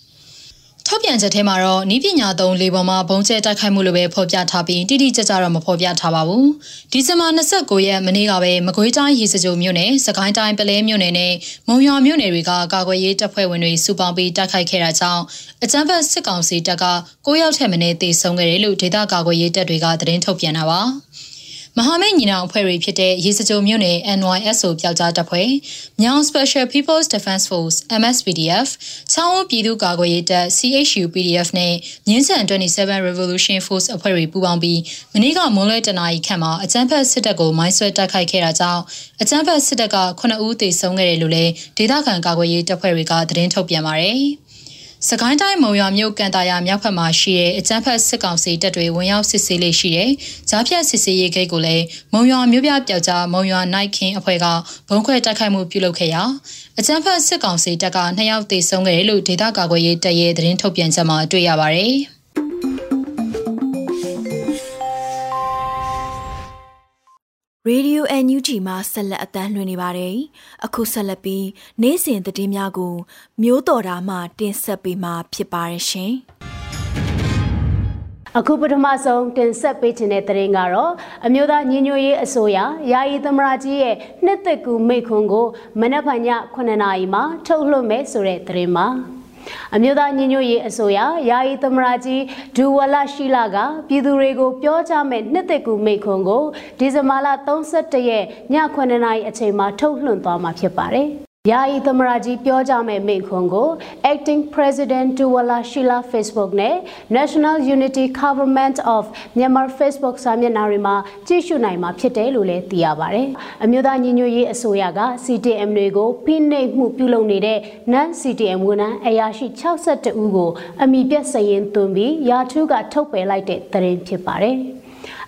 ထုတ်ပြန်ချက်ထဲမှာတော့နီးပညာသုံးလေပေါ်မှာဘုံကျဲတိုက်ခိုက်မှုလိုပဲဖော်ပြထားပြီးတိတိကျကျတော့မဖော်ပြထားပါဘူး။ဒီဇင်ဘာ29ရက်မနေ့ကပဲမကွေးတိုင်းရေစကြိုမြို့နယ်၊စကိုင်းတိုင်းပလဲမြို့နယ်နဲ့မုံရွာမြို့နယ်တွေကကာကွယ်ရေးတပ်ဖွဲ့ဝင်တွေစုပေါင်းပြီးတိုက်ခိုက်ခဲ့တာကြောင့်အကြမ်းဖက်စစ်ကောင်စီတပ်က9ယောက်ထက်မနည်းသေဆုံးခဲ့တယ်လို့ဒေသကာကွယ်ရေးတပ်တွေကသတင်းထုတ်ပြန်တာပါ။ မမဟာမိတ်ညီနောင်အဖွဲ့တွေဖြစ်တဲ့ရေစကြိုမြို့နယ် NYSO ပျောက်ကြားတပ်ဖွဲ့၊မြောင် Special People's Defense Force MSPDF ၊ချောင်းဝပြည်သူ့ကာကွယ်ရေးတပ် CHU PDF နဲ့မြင်းဆန်27 Revolution Force အဖွဲ့တွေပူးပေါင်းပြီးမနေ့ကမွန်းလွဲတနာရီခန့်မှာအကြမ်းဖက်စစ်တပ်ကိုမိုင်းဆွဲတိုက်ခိုက်ခဲ့တာကြောင့်အကြမ်းဖက်စစ်တပ်က9ဦးသေဆုံးခဲ့တယ်လို့လည်းဒေသခံကာကွယ်ရေးတပ်ဖွဲ့တွေကသတင်းထုတ်ပြန်ပါတယ်။ စကိုင်းတိုင်းမုံရွာမြို့ကန်တာယာမြောက်ဘက်မှာရှိတဲ့အကြမ်းဖက်စစ်ကောင်စီတပ်တွေဝင်ရောက်စစ်ဆေးလေးရှိတဲ့ဂျားဖြတ်စစ်ဆေးရေးဂိတ်ကိုလည်းမုံရွာမြို့ပြပျောက်ကြားမုံရွာနိုင်ခင်းအဖွဲ့ကဘုံခွဲတိုက်ခိုက်မှုပြုလုပ်ခဲ့ရာအကြမ်းဖက်စစ်ကောင်စီတပ်ကနှစ်ယောက်သေဆုံးခဲ့တယ်လို့ဒေသကာကွယ်ရေးတပ်ရဲ့သတင်းထုတ်ပြန်ချက်မှာတွေ့ရပါတယ်။ Radio NUG မှာဆက်လက်အသံလွှင့်နေပါတယ်။အခုဆက်လက်ပြီးနေ့စဉ်သတင်းများကို မျိုးတော်တာမှတင်ဆက်ပေးမှာဖြစ်ပါတယ်ရှင်။အခုပထမဆုံးတင်ဆက်ပေးခြင်းတဲ့သတင်းကတော့အမျိုးသားညီညွတ်ရေးအစိုးရယာယီသမရကြီးရဲ့နှစ်သက်ကူမိတ်ခွန်းကိုမနက်ဖြန်ည9:00နာရီမှာထုတ်လွှင့်မယ်ဆိုတဲ့သတင်းပါ။ အမျိုးသားညီညွတ်ရေးအစိုးရယာယီသမရာကြီးဒူဝလရှိလာကပြည်သူတွေကိုပြောကြားမဲ့နှစ်သက်ကူမိန့်ခွန်းကိုဒီဇင်ဘာလ31ရက်ည9:00နာရီအချိန်မှာထုတ်လွှင့်သွားမှာဖြစ်ပါတယ် ယာယီသမရာကြီးပြောကြမဲ့မိန့်ခွန်းကို Acting President Tuwala Shila Facebook နဲ့ National Unity Government of Myanmar Facebook စာမျက်နှာတွေမှာကြည့်ရှုနိုင်မှာဖြစ်တယ်လို့လည်းသိရပါတယ်။အမျိုးသားညီညွတ်ရေးအစိုးရက CTM တွေကိုဖိနှိပ်မှုပြုလုပ်နေတဲ့ Non CTM ဝန်ထမ်းအရာရှိ62ဦးကိုအမိပြတ်စရင်သွင်းပြီးရာထူးကထုတ်ပယ်လိုက်တဲ့သတင်းဖြစ်ပါတယ်။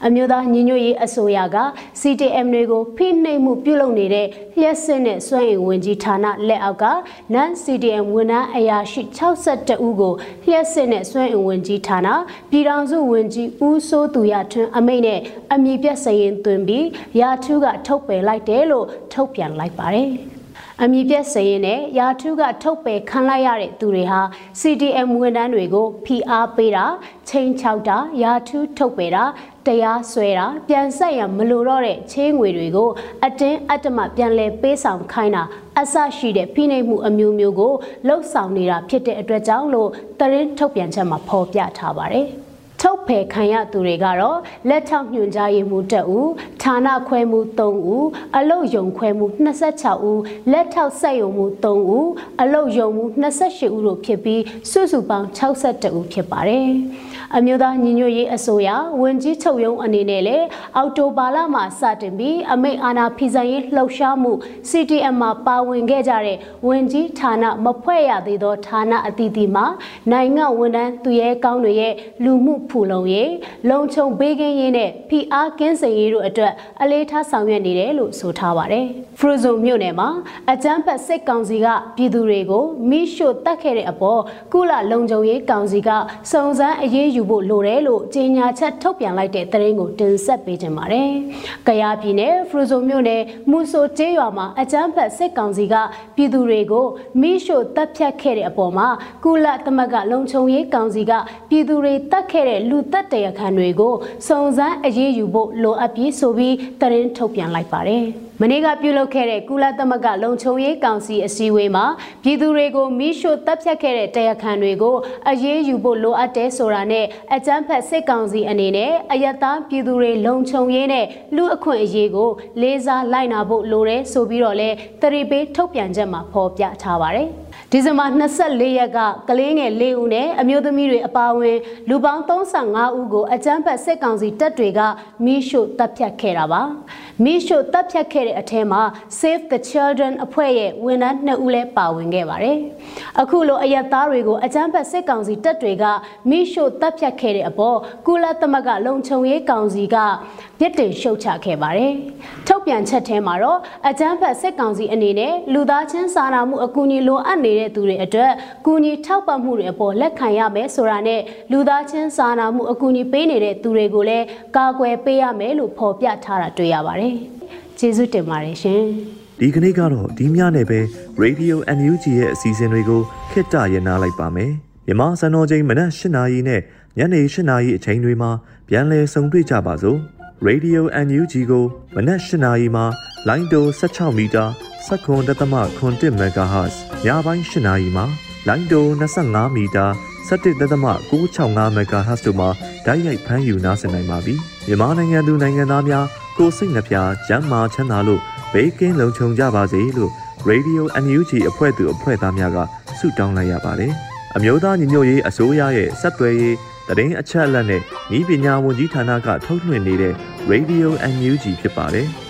အမျိုးသားညီညွတ်ရေးအစိုးရက CTM တွေကိုဖိနှိပ်မှုပြုလုပ်နေတဲ့လျှက်စစ်နဲ့စွမ်းအင်ဝင်ကြီးဌာနလက်အောက်က Non CTM ဝန်ထမ်းအရာရှိ62ဦးကိုလျှက်စစ်နဲ့စွမ်းအင်ဝင်ကြီးဌာနပြည်ထောင်စုဝန်ကြီးဦးစိုးသူရထွန်းအမိန့်နဲ့အမည်ပြစရင်သွင်းပြီးရာထူးကထုတ်ပယ်လိုက်တယ်လို့ထုတ်ပြန်လိုက်ပါတယ်။အမည်ပြစရင်နဲ့ရာထူးကထုတ်ပယ်ခံလိုက်ရတဲ့သူတွေဟာ CDM ဝန်ထမ်းတွေကိုဖိအားပေးတာချိန်ချောက်တာရာထူးထုတ်ပယ်တာ တရားစွဲတာပြန်ဆက်ရမလိုတော့တဲ့ချင်းငွေတွေကိုအတင်းအတ္တမပြန်လဲပေးဆောင်ခိုင်းတာအဆရှိတဲ့ဖိနှိပ်မှုအမျိုးမျိုးကိုလှုပ်ဆောင်နေတာဖြစ်တဲ့အတွက်ကြောင့်လို့သတင်းထုတ်ပြန်ချက်မှာဖော်ပြထားပါတယ်။ထုတ်ဖယ်ခံရသူတွေကတော့လက်ထောက်ညွှန်ကြားရေးမှူးတဦးဌာနခွဲမှု3ဦးအလုတ်ယုံခွဲမှု26ဦးလက်ထောက်ဆက်ယုံမှု3ဦးအလုတ်ယုံမှု28ဦးတို့ဖြစ်ပြီးစုစုပေါင်း62ဦးဖြစ်ပါတယ် အမျိုးသားညီညွတ်ရေးအစိုးရဝန်ကြီးချုပ်ရုံးအနေနဲ့လည်းအောက်တိုဘာလမှာစတင်ပြီးအမိတ်အာဏာဖီဆန်ရေးလှုပ်ရှားမှု CTM မှာပါဝင်ခဲ့ကြတဲ့ဝန်ကြီးဌာနမဖွဲ့ရသေးသောဌာနအသီးသီးမှာနိုင်ငံဝန်ထမ်းသူရဲကောင်းတွေရဲ့လူမှုဖူလုံရေးလုံခြုံဘေးကင်းရေးနဲ့ဖိအားကင်းစင်ရေးတို့အတွက်အလေးထားဆောင်ရွက်နေတယ်လို့ဆိုထားပါတယ်။ဖရူဇုံမြို့နယ်မှာအကြမ်းဖက်စစ်ကောင်စီကပြည်သူတွေကိုမိရှို့တက်ခဲ့တဲ့အပေါ်ကုလလုံခြုံရေးကောင်စီကစုံစမ်းအရေးယူဖို့လိုတယ်လို့ကြေညာချက်ထုတ်ပြန်လိုက်တဲ့သတင်းကိုတင်ဆက်ပေးခြင်းပါတယ်။ကယားပြည်နယ်ဖရူဇုံမြို့နယ်မူဆိုကျေးရွာမှာအကြမ်းဖက်စစ်ကောင်စီကပြည်သူတွေကိုမိရှို့တပ်ဖြတ်ခဲ့တဲ့အပေါ်မှာကုလသမဂ္ဂလုံခြုံရေးကောင်စီကပြည်သူတွေတတ်ခဲ့တဲ့လူသက်တရခံတွေကိုစုံစမ်းအရေးယူဖို့လိုအပ်ပြီးဆိုပြီးသတင်းထုတ်ပြန်လိုက်ပါတယ်။ မနေ့ကပြုလုပ်ခဲ့တဲ့ကုလသမဂ္ဂလုံခြုံရေးကောင်စီအစည်းအဝေးမှာပြည်သူတွေကိုမိရှို့တပ်ဖြတ်ခဲ့တဲ့တရားခံတွေကိုအရေးယူဖို့လိုအပ်တယ်ဆိုတာနဲ့အကြမ်းဖက်စစ်ကောင်စီအနေနဲ့အယက်သားပြည်သူတွေလုံခြုံရေးနဲ့လူအခွင့်အရေးကိုလေးစားလိုက်နာဖို့လိုတယ်ဆိုပြီးတော့လဲတရီပေးထုတ်ပြန်ချက်မှာဖော်ပြထားပါတယ်။ ဒီဇင်ဘာ24ရက်ကကလေးငယ်၄ဦးနဲ့အမျိုးသမီးတွေအပါအဝင်လူပေါင်း35ဦးကိုအကြမ်းဖက်စစ်ကောင်စီတပ်တွေကမိရှို့တပ်ဖြတ်ခဲ့တာပါမိရှို့တပ်ဖြတ်ခဲ့တဲ့အထဲမှာ Save the Children အဖွဲ့ရဲ့ဝန်ထမ်း2ဦးလည်းပါဝင်ခဲ့ပါတယ်အခုလိုအယက်သားတွေကိုအကြမ်းဖက်စစ်ကောင်စီတပ်တွေကမိရှို့တပ်ဖြတ်ခဲ့တဲ့အပေါ်ကုလသမဂ္ဂလုံခြုံရေးကောင်စီကပြစ်တင်ရှုတ်ချခဲ့ပါတယ်ထုတ်ပြန်ချက်ထဲမှာတော့အကြမ်းဖက်စစ်ကောင်စီအနေနဲ့လူသားချင်းစာနာမှုအကူအညီလိုအပ်နေတဲ့သူတွေအတွက်ကူညီထောက်ပံ့မှုတွေအပေါ်လက်ခံရမယ်ဆိုတာနဲ့လူသားချင်းစာနာမှုအကူအညီပေးနေတဲ့သူတွေကိုလည်းကာကွယ်ပေးရမယ်လို့ဖော်ပြထားတာတွေ့ရပါတယ်။ကျေးဇူးတင်ပါတယ်ရှင်။ဒီကနေ့ကတော့ဒီညနေပဲ Radio NUG ရဲ့အစီအစဉ်လေးကိုခਿੱတရနာလိုက်ပါမယ်။မြမစံတော်ချိန်မနက်၈နာရီနဲ့ညနေ၈နာရီအချိန်တွေမှာပြန်လည်ဆုံတွေ့ကြပါစို့။ Radio NUG ကိုမနက်၈နာရီမှာလိုင်းတို16မီတာ 7.7 MHz ညပိုင်း၈နာရီမှာလိုင်းတို25မီတာ17.665 MHz တို့မှာဓာတ်ရိုက်ဖမ်းယူနားဆင်နိုင်ပါပြီ။မြန်မာနိုင်ငံသူနိုင်ငံသားများကိုစိတ်နှပြကျမ်းမာချမ်းသာလို့ဘေးကင်းလုံခြုံကြပါစေလို့ Radio NUG အဖွဲ့သူအဖွဲ့သားများကဆုတောင်းလိုက်ရပါတယ်။အမျိုးသားညီညွတ်ရေးအစိုးရရဲ့စက်သွယ်ရေးတရင်အချက်အလက်နဲ့ဤပညာဝန်ကြီးဌာနကထုတ်လွှင့်နေတဲ့ Radio NUG ဖြစ်ပါတယ်။